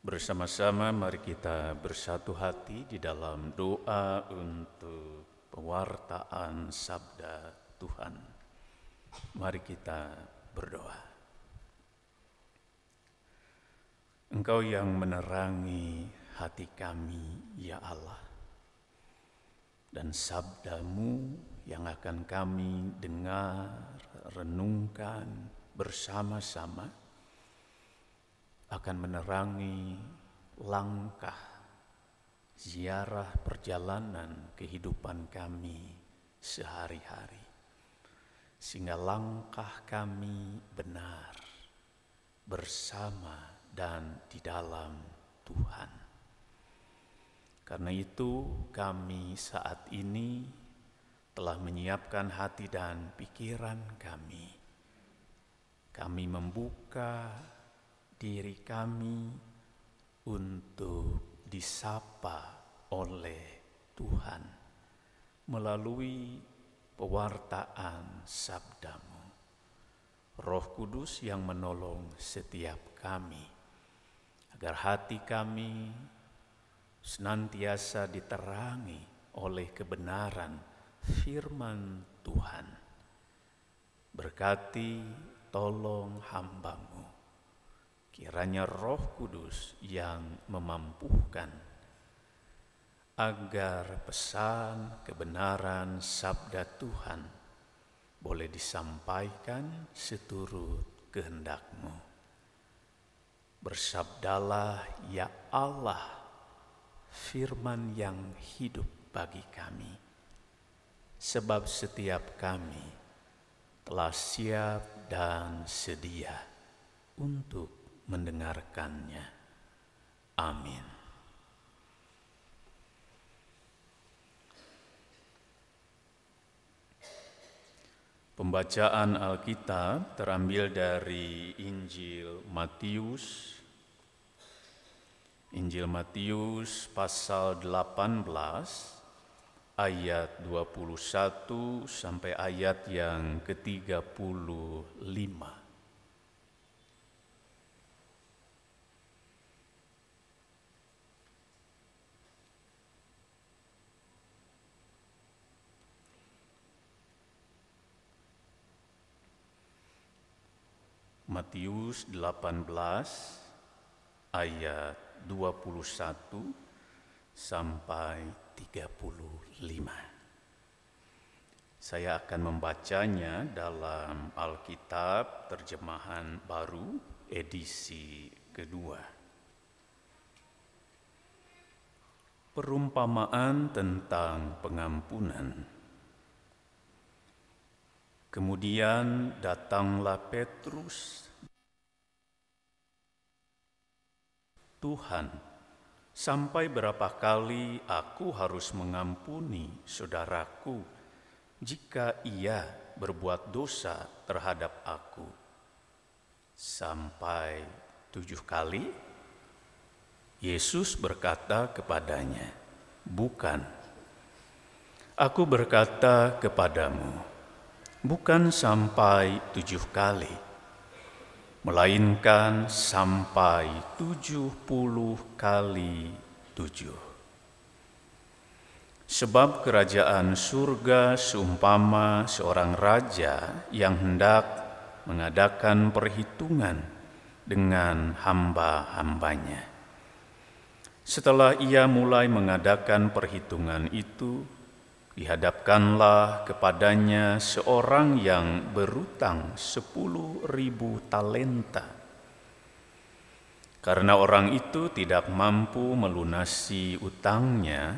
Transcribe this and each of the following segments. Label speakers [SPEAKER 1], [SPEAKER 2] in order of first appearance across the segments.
[SPEAKER 1] Bersama-sama mari kita bersatu hati di dalam doa untuk pewartaan sabda Tuhan. Mari kita berdoa. Engkau yang menerangi hati kami, ya Allah. Dan sabdamu yang akan kami dengar, renungkan bersama-sama akan menerangi langkah ziarah perjalanan kehidupan kami sehari-hari. Sehingga langkah kami benar bersama dan di dalam Tuhan. Karena itu kami saat ini telah menyiapkan hati dan pikiran kami. Kami membuka diri kami untuk disapa oleh Tuhan melalui pewartaan sabdamu. Roh Kudus yang menolong setiap kami, agar hati kami senantiasa diterangi oleh kebenaran firman Tuhan. Berkati tolong hambamu Kiranya Roh Kudus yang memampukan agar pesan kebenaran sabda Tuhan boleh disampaikan seturut kehendakmu. Bersabdalah ya Allah firman yang hidup bagi kami. Sebab setiap kami telah siap dan sedia untuk mendengarkannya. Amin. Pembacaan Alkitab terambil dari Injil Matius Injil Matius pasal 18 ayat 21 sampai ayat yang ke-35. Matius 18 ayat 21 sampai 35. Saya akan membacanya dalam Alkitab terjemahan baru edisi kedua. Perumpamaan tentang pengampunan. Kemudian datanglah Petrus. Tuhan, sampai berapa kali aku harus mengampuni saudaraku jika ia berbuat dosa terhadap aku? Sampai tujuh kali? Yesus berkata kepadanya, "Bukan, aku berkata kepadamu." bukan sampai tujuh kali, melainkan sampai tujuh puluh kali tujuh. Sebab kerajaan surga seumpama seorang raja yang hendak mengadakan perhitungan dengan hamba-hambanya. Setelah ia mulai mengadakan perhitungan itu, Dihadapkanlah kepadanya seorang yang berutang sepuluh ribu talenta. Karena orang itu tidak mampu melunasi utangnya,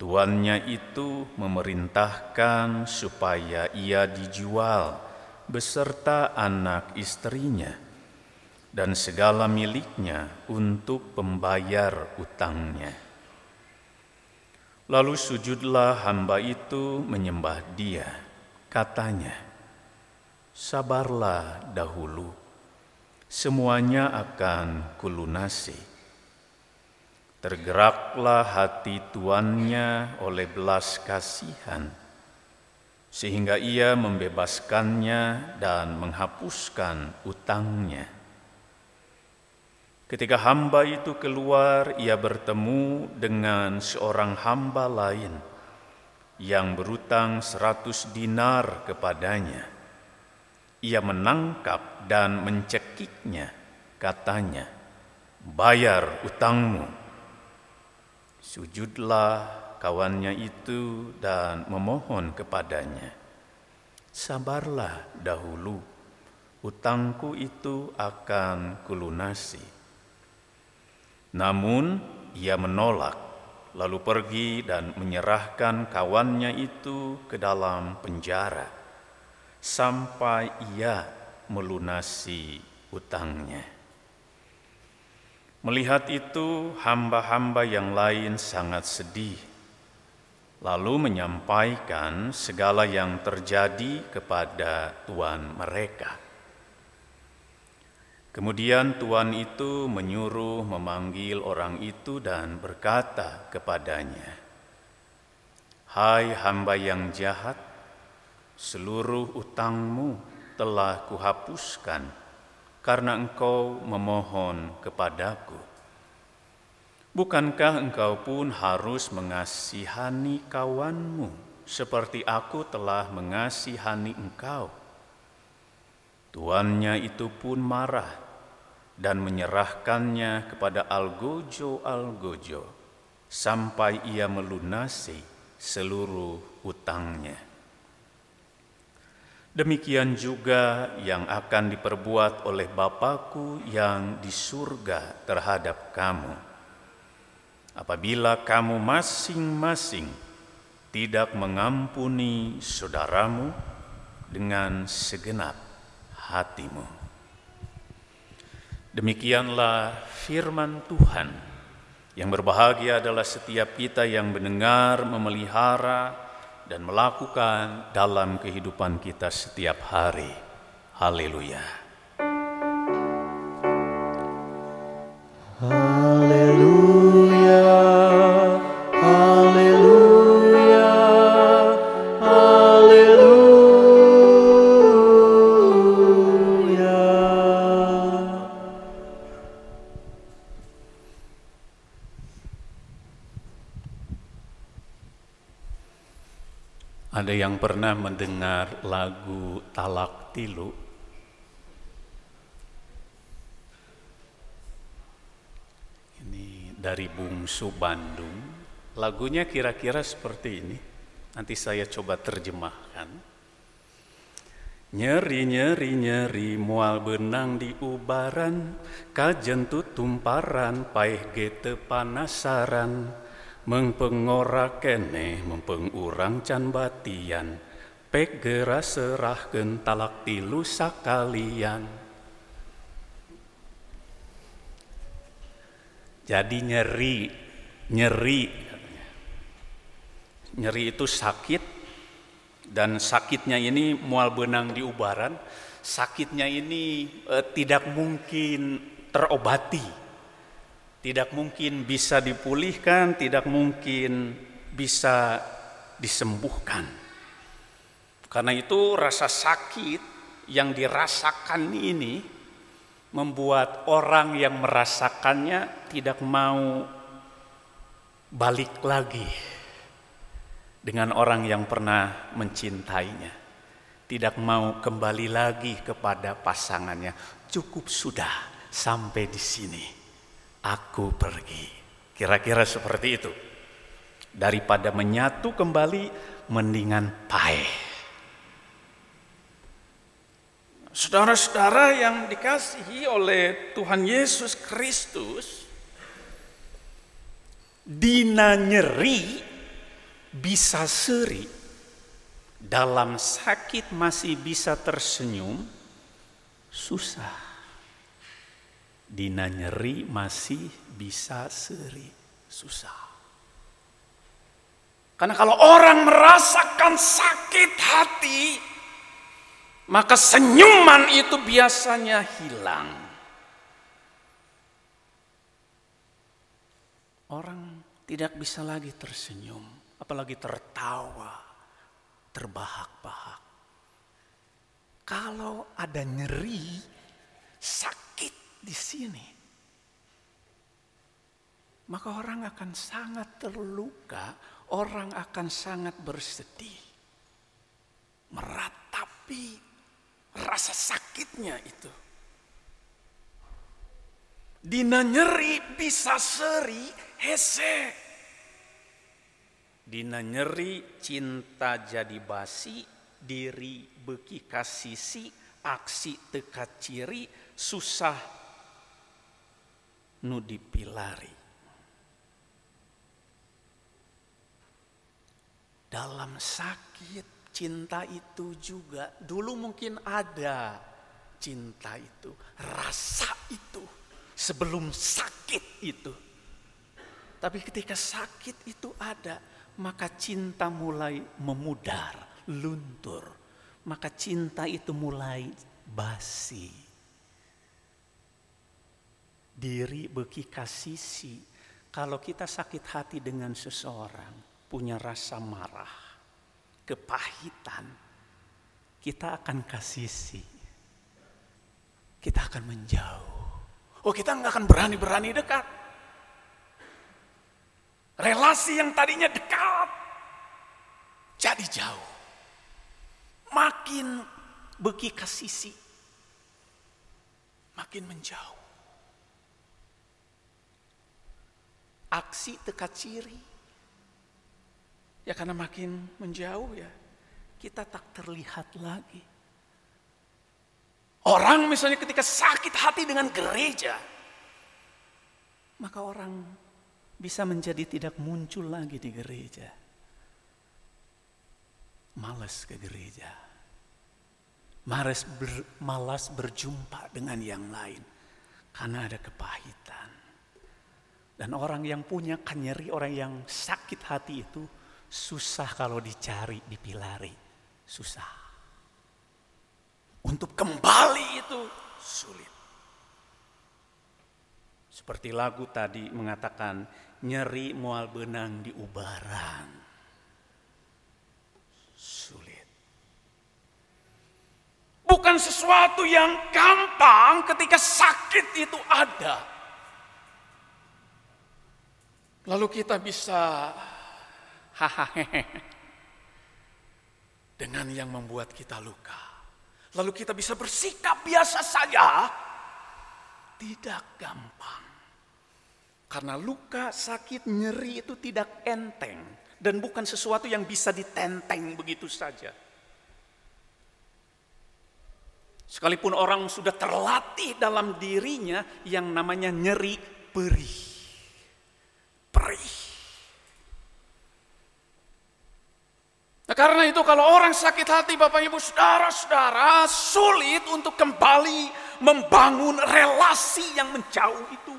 [SPEAKER 1] tuannya itu memerintahkan supaya ia dijual beserta anak istrinya dan segala miliknya untuk pembayar utangnya. Lalu sujudlah hamba itu menyembah dia. Katanya, sabarlah dahulu, semuanya akan kulunasi. Tergeraklah hati tuannya oleh belas kasihan, sehingga ia membebaskannya dan menghapuskan utangnya. Ketika hamba itu keluar, ia bertemu dengan seorang hamba lain yang berutang seratus dinar kepadanya. Ia menangkap dan mencekiknya, katanya, bayar utangmu. Sujudlah kawannya itu dan memohon kepadanya, sabarlah dahulu, utangku itu akan kulunasi. Namun ia menolak, lalu pergi dan menyerahkan kawannya itu ke dalam penjara sampai ia melunasi utangnya. Melihat itu, hamba-hamba yang lain sangat sedih, lalu menyampaikan segala yang terjadi kepada tuan mereka. Kemudian tuan itu menyuruh memanggil orang itu dan berkata kepadanya, "Hai hamba yang jahat, seluruh utangmu telah kuhapuskan karena engkau memohon kepadaku. Bukankah engkau pun harus mengasihani kawanmu seperti aku telah mengasihani engkau?" Tuannya itu pun marah dan menyerahkannya kepada Algojo-Algojo sampai ia melunasi seluruh utangnya. Demikian juga yang akan diperbuat oleh Bapakku yang di surga terhadap kamu. Apabila kamu masing-masing tidak mengampuni saudaramu dengan segenap hatimu. Demikianlah firman Tuhan. Yang berbahagia adalah setiap kita yang mendengar, memelihara, dan melakukan dalam kehidupan kita setiap hari. Haleluya. Pernah mendengar lagu Talak Tilu? Ini dari Bungsu Bandung. Lagunya kira-kira seperti ini. Nanti saya coba terjemahkan. Nyeri nyeri nyeri mual benang di ubaran kajentut tumparan paih gete panasaran mengpengora kene mempengurang can batian. Pegera serah talak tilu sakalian. Jadi nyeri nyeri nyeri itu sakit dan sakitnya ini mual benang di ubaran. Sakitnya ini eh, tidak mungkin terobati tidak mungkin bisa dipulihkan, tidak mungkin bisa disembuhkan. Karena itu rasa sakit yang dirasakan ini membuat orang yang merasakannya tidak mau balik lagi dengan orang yang pernah mencintainya. Tidak mau kembali lagi kepada pasangannya. Cukup sudah sampai di sini aku pergi. Kira-kira seperti itu. Daripada menyatu kembali, mendingan paeh. Saudara-saudara yang dikasihi oleh Tuhan Yesus Kristus, dina nyeri bisa seri, dalam sakit masih bisa tersenyum, susah Dina nyeri masih bisa seri susah. Karena kalau orang merasakan sakit hati, maka senyuman itu biasanya hilang. Orang tidak bisa lagi tersenyum, apalagi tertawa, terbahak-bahak. Kalau ada nyeri, sakit di sini. maka orang akan sangat terluka, orang akan sangat bersedih. Meratapi rasa sakitnya itu. Dina nyeri bisa seri hese. Dina nyeri cinta jadi basi, diri beki kasisi, aksi teka ciri, susah nu dipilari. Dalam sakit cinta itu juga dulu mungkin ada cinta itu, rasa itu sebelum sakit itu. Tapi ketika sakit itu ada, maka cinta mulai memudar, luntur. Maka cinta itu mulai basi. Diri beki kasisi. Kalau kita sakit hati dengan seseorang, punya rasa marah, kepahitan, kita akan kasisi. Kita akan menjauh. Oh kita nggak akan berani-berani dekat. Relasi yang tadinya dekat jadi jauh. Makin beki kasisi, makin menjauh. Aksi teka ciri Ya karena makin menjauh ya, kita tak terlihat lagi. Orang misalnya ketika sakit hati dengan gereja, maka orang bisa menjadi tidak muncul lagi di gereja. Malas ke gereja. Malas, ber, malas berjumpa dengan yang lain. Karena ada kepahitan. Dan orang yang punya kanyeri, orang yang sakit hati itu susah kalau dicari, dipilari. Susah. Untuk kembali itu sulit. Seperti lagu tadi mengatakan, nyeri mual benang di ubaran. Sulit. Bukan sesuatu yang gampang ketika sakit itu ada. Lalu kita bisa dengan yang membuat kita luka. Lalu kita bisa bersikap biasa saja. Tidak gampang. Karena luka, sakit, nyeri itu tidak enteng. Dan bukan sesuatu yang bisa ditenteng begitu saja. Sekalipun orang sudah terlatih dalam dirinya yang namanya nyeri perih. Perih. Nah, karena itu kalau orang sakit hati Bapak Ibu Saudara-saudara sulit untuk kembali membangun relasi yang menjauh itu.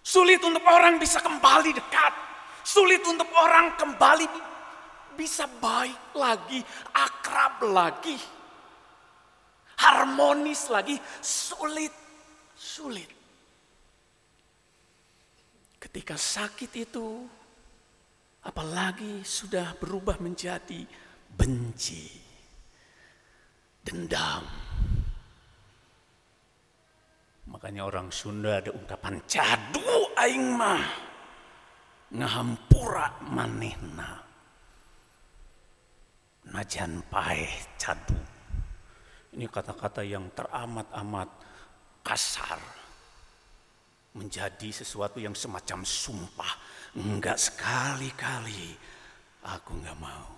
[SPEAKER 1] Sulit untuk orang bisa kembali dekat. Sulit untuk orang kembali bisa baik lagi, akrab lagi. Harmonis lagi, sulit, sulit. Ketika sakit itu Apalagi sudah berubah menjadi benci, dendam. Makanya orang Sunda ada ungkapan cadu aing mah ngahampura manehna. Najan pae cadu. Ini kata-kata yang teramat-amat kasar. Menjadi sesuatu yang semacam sumpah Enggak sekali-kali aku enggak mau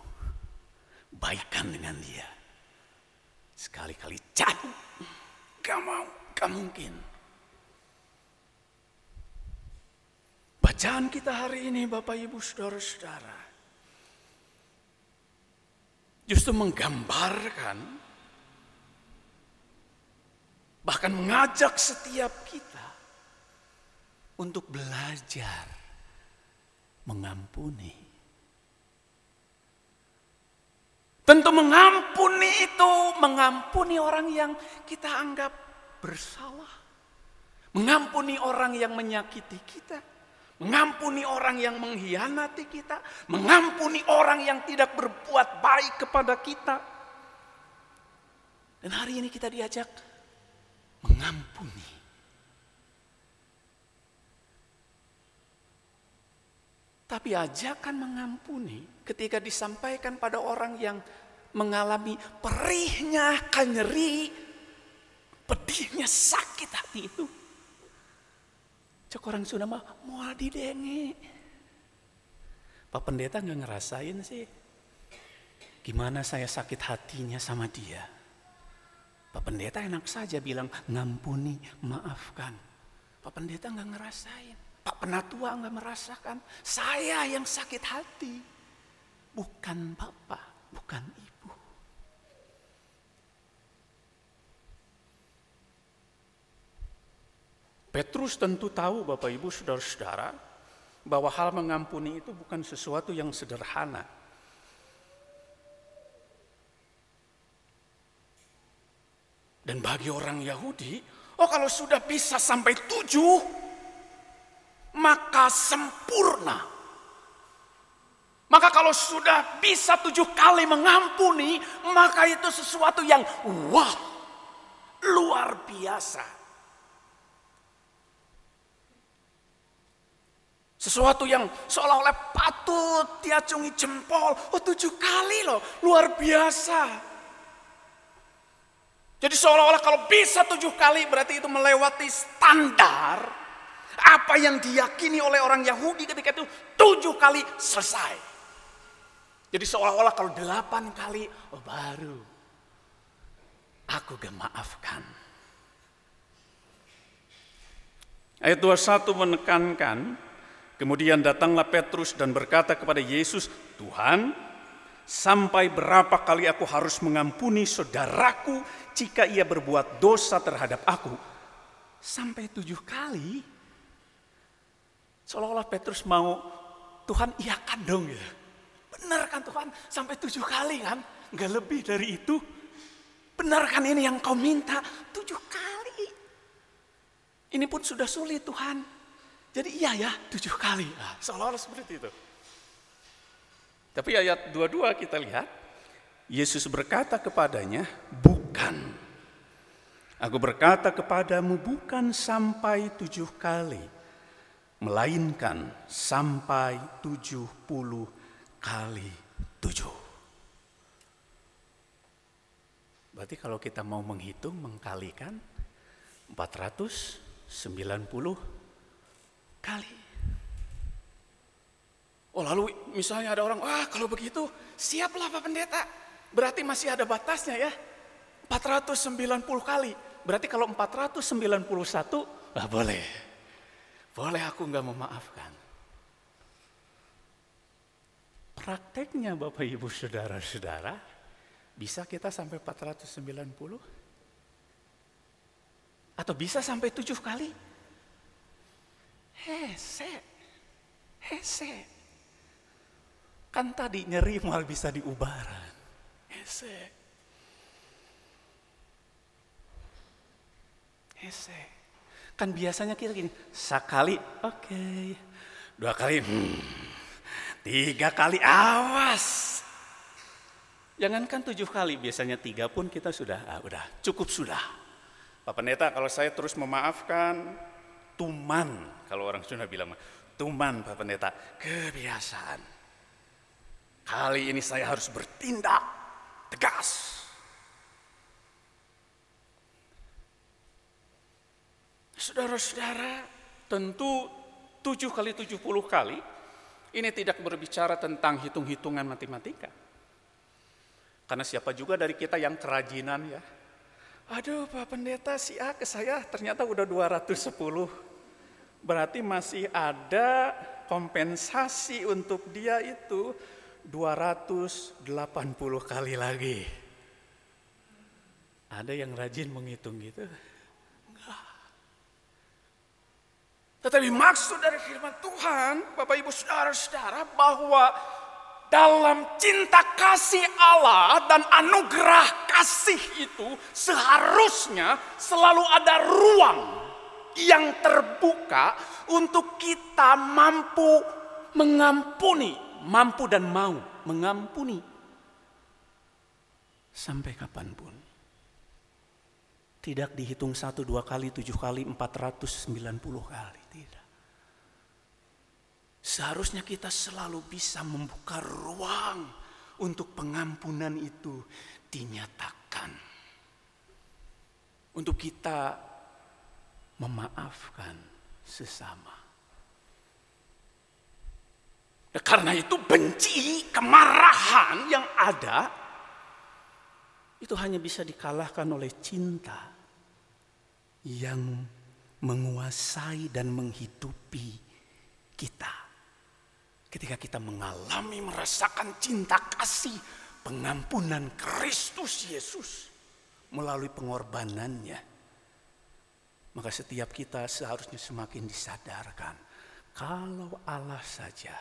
[SPEAKER 1] baikan dengan dia. Sekali-kali cat, enggak mau, enggak mungkin. Bacaan kita hari ini Bapak Ibu Saudara-saudara. Justru menggambarkan bahkan mengajak setiap kita untuk belajar mengampuni. Tentu mengampuni itu mengampuni orang yang kita anggap bersalah. Mengampuni orang yang menyakiti kita. Mengampuni orang yang mengkhianati kita. Mengampuni orang yang tidak berbuat baik kepada kita. Dan hari ini kita diajak mengampuni. Tapi ajakan mengampuni ketika disampaikan pada orang yang mengalami perihnya nyeri, pedihnya sakit hati itu. Cek orang sudah mah mau didenge. Pak pendeta nggak ngerasain sih. Gimana saya sakit hatinya sama dia. Pak pendeta enak saja bilang ngampuni, maafkan. Pak pendeta nggak ngerasain. Pak penatua nggak merasakan. Saya yang sakit hati. Bukan bapak, bukan ibu. Petrus tentu tahu Bapak Ibu Saudara-saudara bahwa hal mengampuni itu bukan sesuatu yang sederhana. Dan bagi orang Yahudi, oh kalau sudah bisa sampai tujuh, maka sempurna. Maka kalau sudah bisa tujuh kali mengampuni, maka itu sesuatu yang wah, luar biasa. Sesuatu yang seolah-olah patut diacungi jempol. Oh tujuh kali loh, luar biasa. Jadi seolah-olah kalau bisa tujuh kali berarti itu melewati standar. Apa yang diyakini oleh orang Yahudi ketika itu tujuh kali selesai. Jadi seolah-olah kalau delapan kali, oh baru aku gak maafkan. Ayat 21 menekankan Kemudian datanglah Petrus dan berkata kepada Yesus, "Tuhan, sampai berapa kali aku harus mengampuni saudaraku jika ia berbuat dosa terhadap aku?" Sampai tujuh kali. Seolah-olah Petrus mau, Tuhan iakan dong ya. Benar kan Tuhan? Sampai tujuh kali kan? Nggak lebih dari itu. Benar kan ini yang kau minta? Tujuh kali. Ini pun sudah sulit Tuhan. Jadi iya ya, tujuh kali. Nah, seolah-olah seperti itu. Tapi ayat 22 kita lihat, Yesus berkata kepadanya, bukan. Aku berkata kepadamu bukan sampai tujuh kali, melainkan sampai tujuh puluh kali tujuh. Berarti kalau kita mau menghitung, mengkalikan, 490 kali. Oh lalu misalnya ada orang, wah kalau begitu siaplah Pak Pendeta. Berarti masih ada batasnya ya. 490 kali. Berarti kalau 491, ah boleh. Boleh aku nggak memaafkan. Prakteknya Bapak Ibu Saudara-saudara, bisa kita sampai 490? Atau bisa sampai tujuh kali? Hese. Hese. Kan tadi nyeri mal bisa diubaran. Hese. Hese. Kan biasanya kita gini, sekali oke, okay. dua kali, hmm. tiga kali awas. Jangankan tujuh kali, biasanya tiga pun kita sudah, ah, udah cukup sudah. Pak Pendeta, kalau saya terus memaafkan, tuman kalau orang Sunda bilang tuman Pak Pendeta kebiasaan kali ini saya harus bertindak tegas Saudara-saudara, tentu tujuh kali tujuh puluh kali ini tidak berbicara tentang hitung-hitungan matematika. Karena siapa juga dari kita yang kerajinan ya. Aduh Pak Pendeta si A ke saya ternyata udah 210. Berarti masih ada kompensasi untuk dia itu 280 kali lagi. Ada yang rajin menghitung gitu? Enggak. Tetapi maksud dari firman Tuhan, Bapak Ibu Saudara-saudara, bahwa dalam cinta kasih Allah dan anugerah kasih itu seharusnya selalu ada ruang yang terbuka untuk kita mampu mengampuni, mampu dan mau mengampuni sampai kapan pun. Tidak dihitung satu, dua kali, tujuh kali, empat ratus sembilan puluh kali. Seharusnya kita selalu bisa membuka ruang untuk pengampunan itu dinyatakan. Untuk kita memaafkan sesama. Ya, karena itu benci, kemarahan yang ada itu hanya bisa dikalahkan oleh cinta yang menguasai dan menghidupi kita. Ketika kita mengalami merasakan cinta kasih pengampunan Kristus Yesus melalui pengorbanannya. Maka setiap kita seharusnya semakin disadarkan kalau Allah saja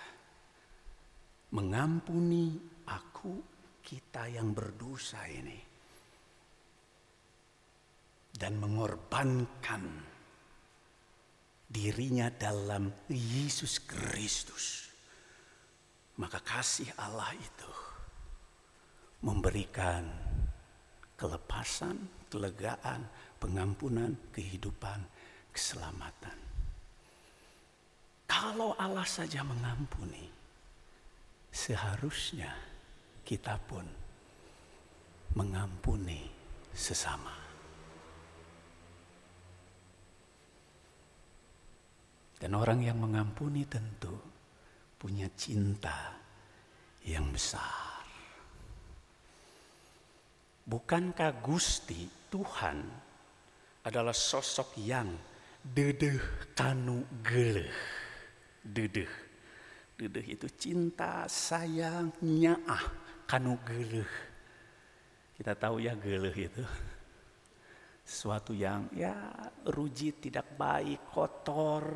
[SPEAKER 1] mengampuni aku kita yang berdosa ini dan mengorbankan dirinya dalam Yesus Kristus. Maka kasih Allah itu memberikan kelepasan, kelegaan, pengampunan, kehidupan, keselamatan. Kalau Allah saja mengampuni, seharusnya kita pun mengampuni sesama. Dan orang yang mengampuni tentu punya cinta yang besar. Bukankah Gusti Tuhan adalah sosok yang dedeh kanu geleh. Dedeh. Dedeh itu cinta, sayang, nyaah, kanu geleh. Kita tahu ya geleh itu. Sesuatu yang ya ruji tidak baik, kotor,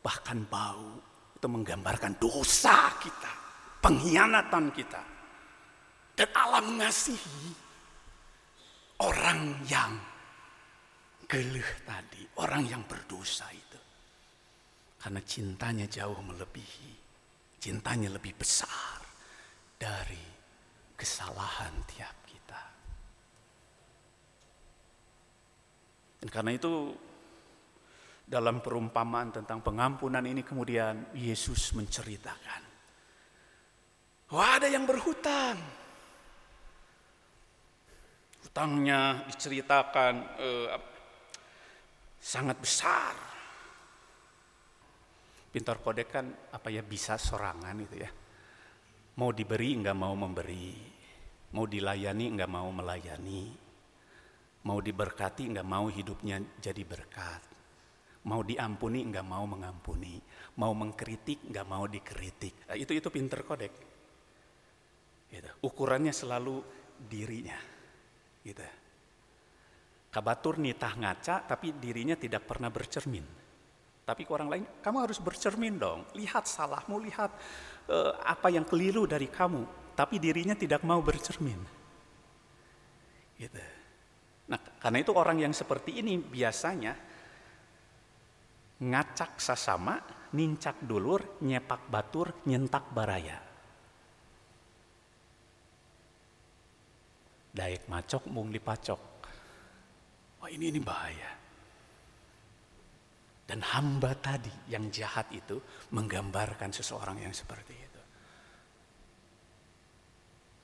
[SPEAKER 1] bahkan bau itu menggambarkan dosa kita, pengkhianatan kita. Dan Allah mengasihi orang yang geluh tadi, orang yang berdosa itu. Karena cintanya jauh melebihi, cintanya lebih besar dari kesalahan tiap kita. Dan karena itu dalam perumpamaan tentang pengampunan ini kemudian Yesus menceritakan. Wah ada yang berhutang. Hutangnya diceritakan eh, sangat besar. Pintar kodek kan apa ya bisa sorangan itu ya. Mau diberi enggak mau memberi. Mau dilayani enggak mau melayani. Mau diberkati enggak mau hidupnya jadi berkat Mau diampuni nggak mau mengampuni, mau mengkritik nggak mau dikritik. Nah, itu itu pinter kodek. Gitu. Ukurannya selalu dirinya. Gitu. Kabatur nitah ngaca tapi dirinya tidak pernah bercermin. Tapi ke orang lain, kamu harus bercermin dong. Lihat salahmu, lihat uh, apa yang keliru dari kamu. Tapi dirinya tidak mau bercermin. Gitu. Nah, karena itu orang yang seperti ini biasanya ngacak sasama, nincak dulur, nyepak batur, nyentak baraya. Daek macok mung dipacok. Wah ini ini bahaya. Dan hamba tadi yang jahat itu menggambarkan seseorang yang seperti itu.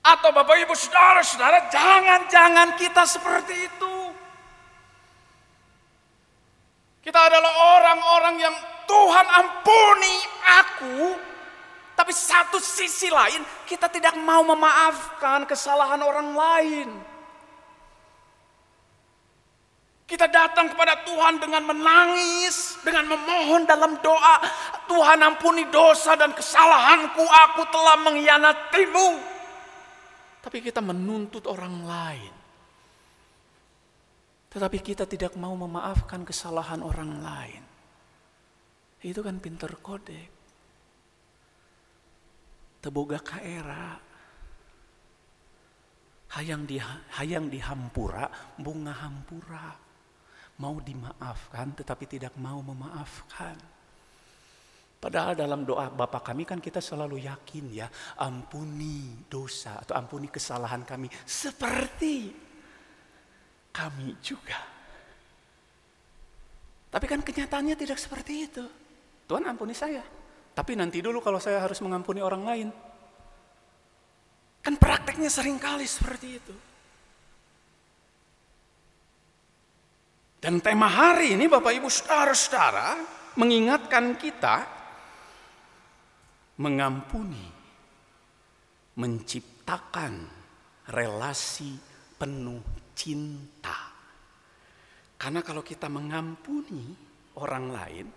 [SPEAKER 1] Atau Bapak Ibu Saudara-saudara, jangan-jangan kita seperti itu. Kita adalah orang-orang yang Tuhan ampuni aku, tapi satu sisi lain kita tidak mau memaafkan kesalahan orang lain. Kita datang kepada Tuhan dengan menangis, dengan memohon dalam doa, Tuhan ampuni dosa dan kesalahanku, aku telah mengkhianatimu. Tapi kita menuntut orang lain. Tetapi kita tidak mau memaafkan kesalahan orang lain. Itu kan pinter kodek. Teboga kaera. Hayang di hayang dihampura, bunga hampura. Mau dimaafkan tetapi tidak mau memaafkan. Padahal dalam doa Bapa kami kan kita selalu yakin ya, ampuni dosa atau ampuni kesalahan kami seperti kami juga. Tapi kan kenyataannya tidak seperti itu. Tuhan ampuni saya. Tapi nanti dulu kalau saya harus mengampuni orang lain. Kan prakteknya sering kali seperti itu. Dan tema hari ini Bapak Ibu saudara-saudara mengingatkan kita mengampuni, menciptakan relasi penuh cinta. Karena kalau kita mengampuni orang lain,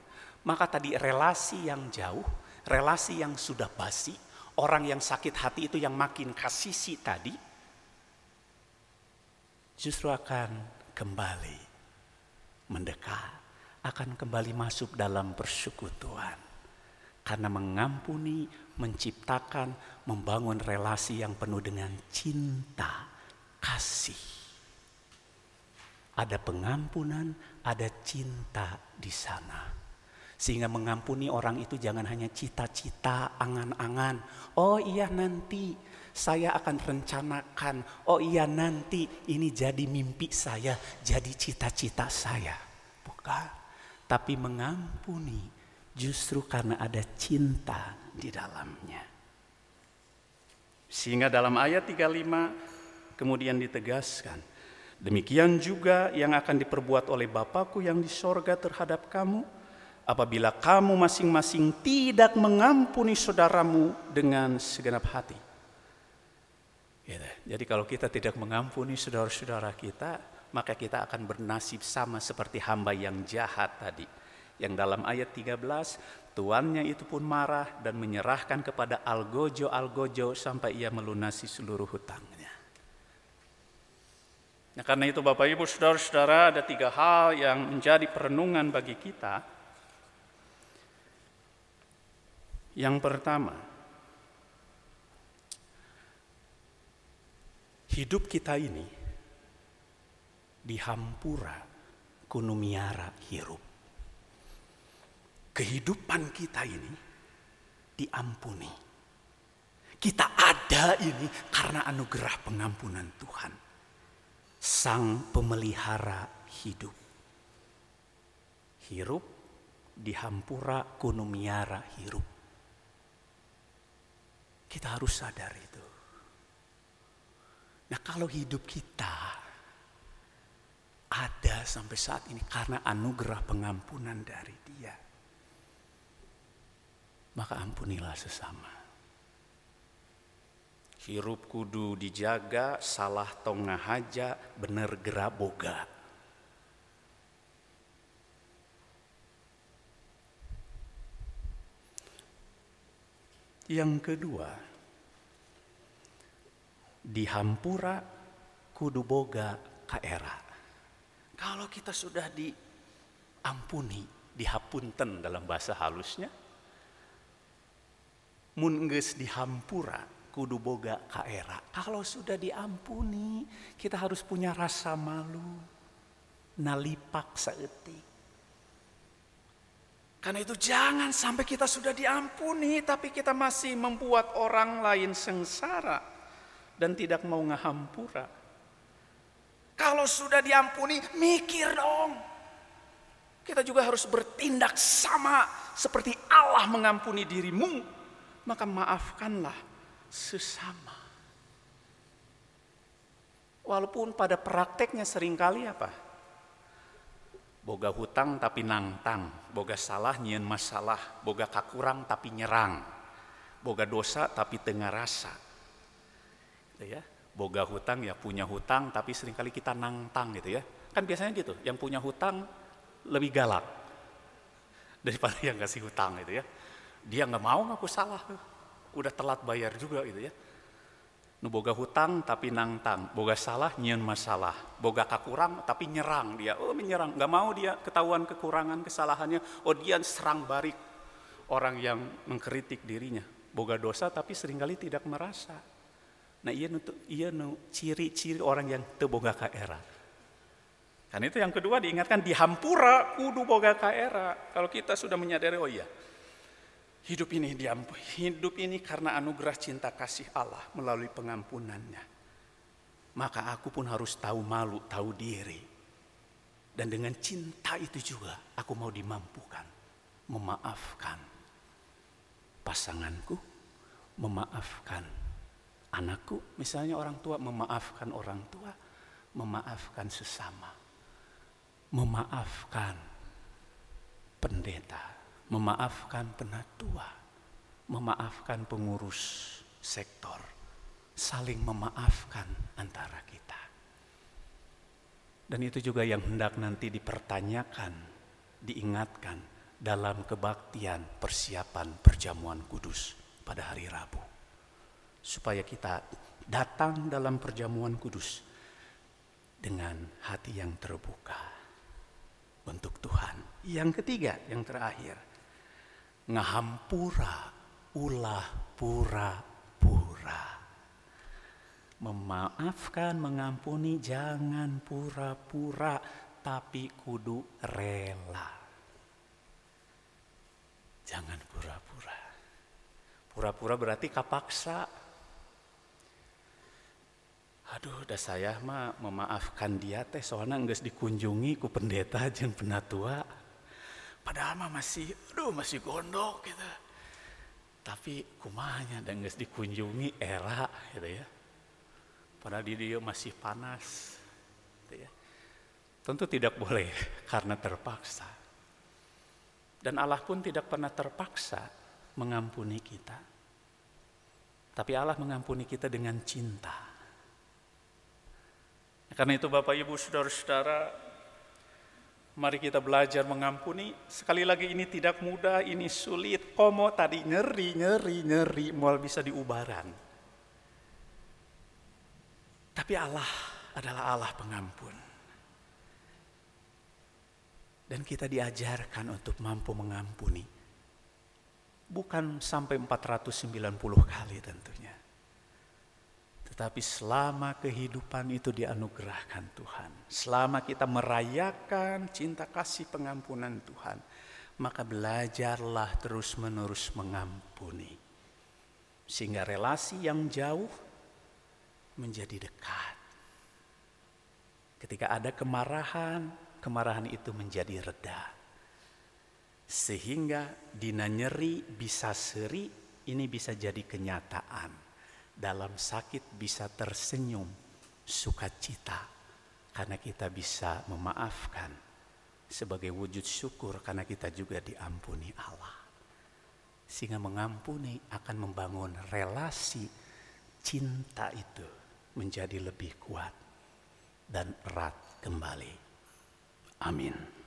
[SPEAKER 1] maka tadi relasi yang jauh, relasi yang sudah basi, orang yang sakit hati itu yang makin kasisi tadi justru akan kembali mendekat, akan kembali masuk dalam persekutuan. Karena mengampuni, menciptakan, membangun relasi yang penuh dengan cinta, kasih. Ada pengampunan, ada cinta di sana. Sehingga mengampuni orang itu jangan hanya cita-cita, angan-angan. Oh iya nanti saya akan rencanakan. Oh iya nanti ini jadi mimpi saya, jadi cita-cita saya. Bukan. Tapi mengampuni justru karena ada cinta di dalamnya. Sehingga dalam ayat 35 kemudian ditegaskan. Demikian juga yang akan diperbuat oleh Bapakku yang di sorga terhadap kamu apabila kamu masing-masing tidak mengampuni saudaramu dengan segenap hati. Gitu. Jadi kalau kita tidak mengampuni saudara-saudara kita, maka kita akan bernasib sama seperti hamba yang jahat tadi. Yang dalam ayat 13, tuannya itu pun marah dan menyerahkan kepada algojo-algojo sampai ia melunasi seluruh hutangnya. Nah karena itu Bapak Ibu Saudara-saudara ada tiga hal yang menjadi perenungan bagi kita Yang pertama, hidup kita ini dihampura kunumiara hirup. Kehidupan kita ini diampuni. Kita ada ini karena anugerah pengampunan Tuhan. Sang pemelihara hidup. Hirup dihampura kunumiara hirup. Kita harus sadar itu. Nah kalau hidup kita ada sampai saat ini karena anugerah pengampunan dari dia. Maka ampunilah sesama. Hirup kudu dijaga, salah tongah haja, bener gerak boga. Yang kedua, dihampura kudu boga kaera. Kalau kita sudah diampuni, dihapunten dalam bahasa halusnya, mun dihampura kudu boga kaera. Kalau sudah diampuni, kita harus punya rasa malu, nalipak seetik. Karena itu jangan sampai kita sudah diampuni tapi kita masih membuat orang lain sengsara dan tidak mau ngahampura. Kalau sudah diampuni mikir dong. Kita juga harus bertindak sama seperti Allah mengampuni dirimu. Maka maafkanlah sesama. Walaupun pada prakteknya sering kali apa? boga hutang tapi nangtang, boga salah nyian masalah, boga kakurang tapi nyerang, boga dosa tapi tengah rasa. Gitu ya. Boga hutang ya punya hutang tapi sering kali kita nangtang gitu ya. Kan biasanya gitu, yang punya hutang lebih galak daripada yang kasih hutang gitu ya. Dia nggak mau ngaku salah, udah telat bayar juga gitu ya. Nu boga hutang tapi nangtang, boga salah nyian masalah, boga kakurang tapi nyerang dia. Oh menyerang, nggak mau dia ketahuan kekurangan kesalahannya. Oh dia serang balik orang yang mengkritik dirinya. Boga dosa tapi sering kali tidak merasa. Nah iya nu iya nu ciri-ciri orang yang teboga kaera. Kan itu yang kedua diingatkan dihampura kudu boga kaera. Kalau kita sudah menyadari oh iya Hidup ini diampuni. Hidup ini karena anugerah cinta kasih Allah melalui pengampunannya. Maka aku pun harus tahu malu, tahu diri. Dan dengan cinta itu juga aku mau dimampukan. Memaafkan. pasanganku, memaafkan anakku, misalnya orang tua memaafkan orang tua, memaafkan sesama, memaafkan pendeta, memaafkan penatua, memaafkan pengurus sektor, saling memaafkan antara kita. Dan itu juga yang hendak nanti dipertanyakan, diingatkan dalam kebaktian persiapan perjamuan kudus pada hari Rabu. Supaya kita datang dalam perjamuan kudus dengan hati yang terbuka untuk Tuhan. Yang ketiga, yang terakhir, ngahampura ulah pura-pura. Memaafkan, mengampuni jangan pura-pura tapi kudu rela. Jangan pura-pura. Pura-pura berarti kapaksa. Aduh, udah saya mah memaafkan dia teh soalnya enggak dikunjungi ku pendeta jeung penatua. Padahal mah masih, aduh masih gondok gitu. Tapi kumanya dan nggak dikunjungi era gitu ya. Padahal di dia masih panas gitu ya. Tentu tidak boleh karena terpaksa. Dan Allah pun tidak pernah terpaksa mengampuni kita. Tapi Allah mengampuni kita dengan cinta. Karena itu Bapak Ibu Saudara-saudara Mari kita belajar mengampuni. Sekali lagi ini tidak mudah, ini sulit. Komo tadi nyeri, nyeri, nyeri, mual bisa diubaran. Tapi Allah adalah Allah pengampun. Dan kita diajarkan untuk mampu mengampuni. Bukan sampai 490 kali tentunya. Tetapi selama kehidupan itu dianugerahkan Tuhan, selama kita merayakan cinta kasih pengampunan Tuhan, maka belajarlah terus-menerus mengampuni. Sehingga relasi yang jauh menjadi dekat. Ketika ada kemarahan, kemarahan itu menjadi reda. Sehingga dina nyeri bisa seri, ini bisa jadi kenyataan dalam sakit bisa tersenyum sukacita karena kita bisa memaafkan sebagai wujud syukur karena kita juga diampuni Allah. Sehingga mengampuni akan membangun relasi cinta itu menjadi lebih kuat dan erat kembali. Amin.